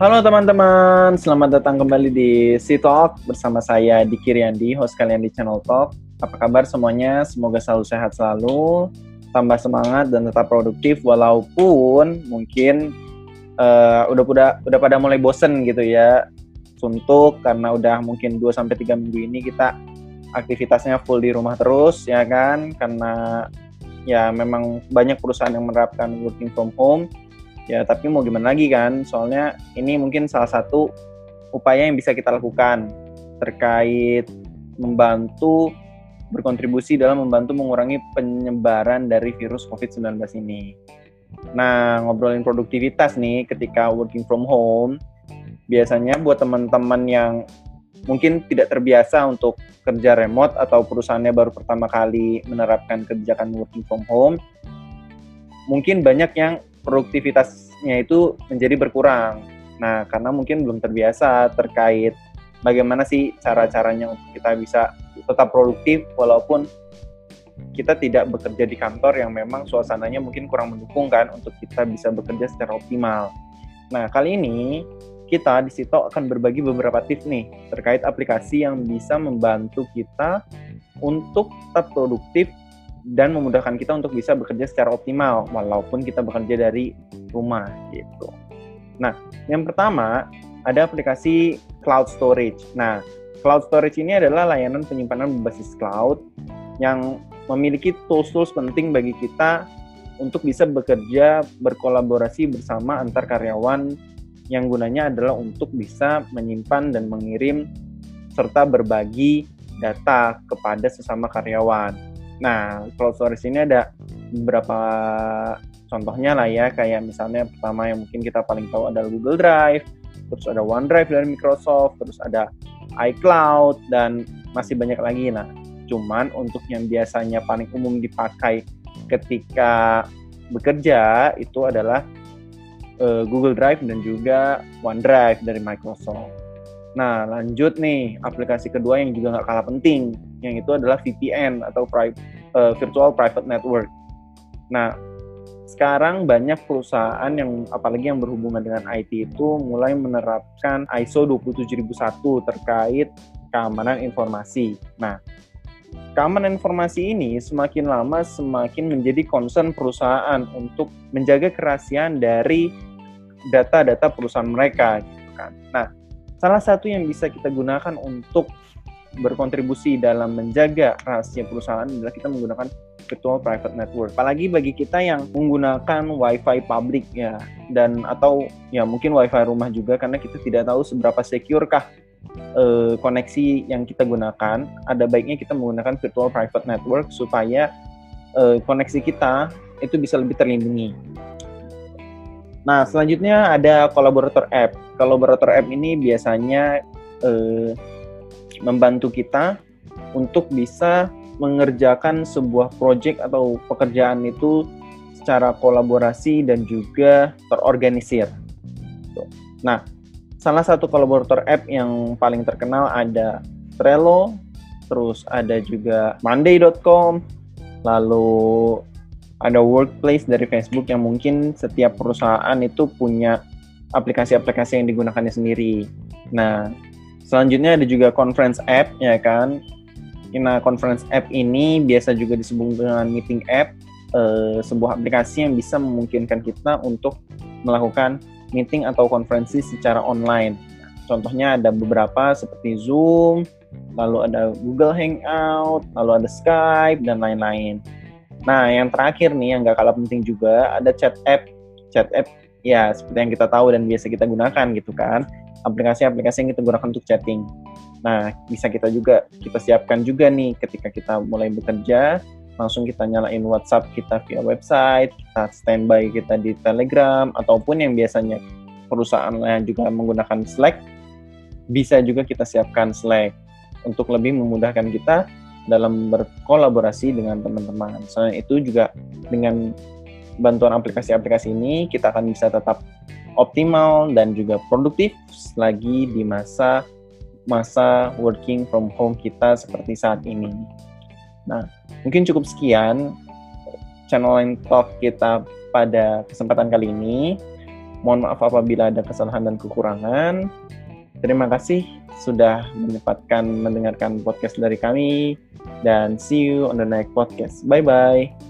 Halo teman-teman, selamat datang kembali di Si Talk bersama saya Diki Riyandi, host kalian di channel Talk. Apa kabar semuanya? Semoga selalu sehat selalu, tambah semangat dan tetap produktif walaupun mungkin uh, udah udah udah pada mulai bosen gitu ya. Suntuk karena udah mungkin 2 sampai 3 minggu ini kita aktivitasnya full di rumah terus ya kan karena ya memang banyak perusahaan yang menerapkan working from home ya tapi mau gimana lagi kan soalnya ini mungkin salah satu upaya yang bisa kita lakukan terkait membantu berkontribusi dalam membantu mengurangi penyebaran dari virus COVID-19 ini. Nah, ngobrolin produktivitas nih ketika working from home, biasanya buat teman-teman yang mungkin tidak terbiasa untuk kerja remote atau perusahaannya baru pertama kali menerapkan kebijakan working from home, mungkin banyak yang produktivitasnya itu menjadi berkurang. Nah, karena mungkin belum terbiasa terkait bagaimana sih cara-caranya untuk kita bisa tetap produktif walaupun kita tidak bekerja di kantor yang memang suasananya mungkin kurang mendukung kan untuk kita bisa bekerja secara optimal. Nah, kali ini kita di situ akan berbagi beberapa tips nih terkait aplikasi yang bisa membantu kita untuk tetap produktif dan memudahkan kita untuk bisa bekerja secara optimal walaupun kita bekerja dari rumah gitu. Nah, yang pertama ada aplikasi cloud storage. Nah, cloud storage ini adalah layanan penyimpanan berbasis cloud yang memiliki tools-tools penting bagi kita untuk bisa bekerja berkolaborasi bersama antar karyawan yang gunanya adalah untuk bisa menyimpan dan mengirim serta berbagi data kepada sesama karyawan. Nah, cloud storage ini ada beberapa contohnya lah ya, kayak misalnya pertama yang mungkin kita paling tahu adalah Google Drive, terus ada OneDrive dari Microsoft, terus ada iCloud, dan masih banyak lagi. Nah, cuman untuk yang biasanya paling umum dipakai ketika bekerja itu adalah uh, Google Drive dan juga OneDrive dari Microsoft. Nah, lanjut nih, aplikasi kedua yang juga nggak kalah penting, yang itu adalah VPN atau pri uh, Virtual Private Network. Nah, sekarang banyak perusahaan yang apalagi yang berhubungan dengan IT itu mulai menerapkan ISO 27001 terkait keamanan informasi. Nah, keamanan informasi ini semakin lama semakin menjadi concern perusahaan untuk menjaga kerahasiaan dari data-data perusahaan mereka gitu kan. Nah, Salah satu yang bisa kita gunakan untuk berkontribusi dalam menjaga rahasia perusahaan adalah kita menggunakan virtual private network. Apalagi bagi kita yang menggunakan wifi publik ya dan atau ya mungkin wifi rumah juga karena kita tidak tahu seberapa secure kah eh, koneksi yang kita gunakan. Ada baiknya kita menggunakan virtual private network supaya eh, koneksi kita itu bisa lebih terlindungi. Nah, selanjutnya ada collaborator app. Collaborator app ini biasanya eh, membantu kita untuk bisa mengerjakan sebuah project atau pekerjaan itu secara kolaborasi dan juga terorganisir. Nah, salah satu kolaborator app yang paling terkenal ada Trello, terus ada juga Monday.com, lalu ada workplace dari Facebook yang mungkin setiap perusahaan itu punya aplikasi-aplikasi yang digunakannya sendiri. Nah, selanjutnya ada juga conference app ya kan. Nah, conference app ini biasa juga disebut dengan meeting app, eh, sebuah aplikasi yang bisa memungkinkan kita untuk melakukan meeting atau konferensi secara online. Contohnya ada beberapa seperti Zoom, lalu ada Google Hangout, lalu ada Skype dan lain-lain. Nah, yang terakhir nih yang gak kalah penting juga ada chat app. Chat app ya seperti yang kita tahu dan biasa kita gunakan gitu kan. Aplikasi-aplikasi yang kita gunakan untuk chatting. Nah, bisa kita juga kita siapkan juga nih ketika kita mulai bekerja, langsung kita nyalain WhatsApp kita via website, kita standby kita di Telegram ataupun yang biasanya perusahaan lain juga menggunakan Slack, bisa juga kita siapkan Slack untuk lebih memudahkan kita dalam berkolaborasi dengan teman-teman. Selain itu juga dengan bantuan aplikasi-aplikasi ini kita akan bisa tetap optimal dan juga produktif lagi di masa masa working from home kita seperti saat ini. Nah, mungkin cukup sekian channel Line Talk kita pada kesempatan kali ini. Mohon maaf apabila ada kesalahan dan kekurangan. Terima kasih sudah menyempatkan mendengarkan podcast dari kami dan see you on the next podcast. Bye bye.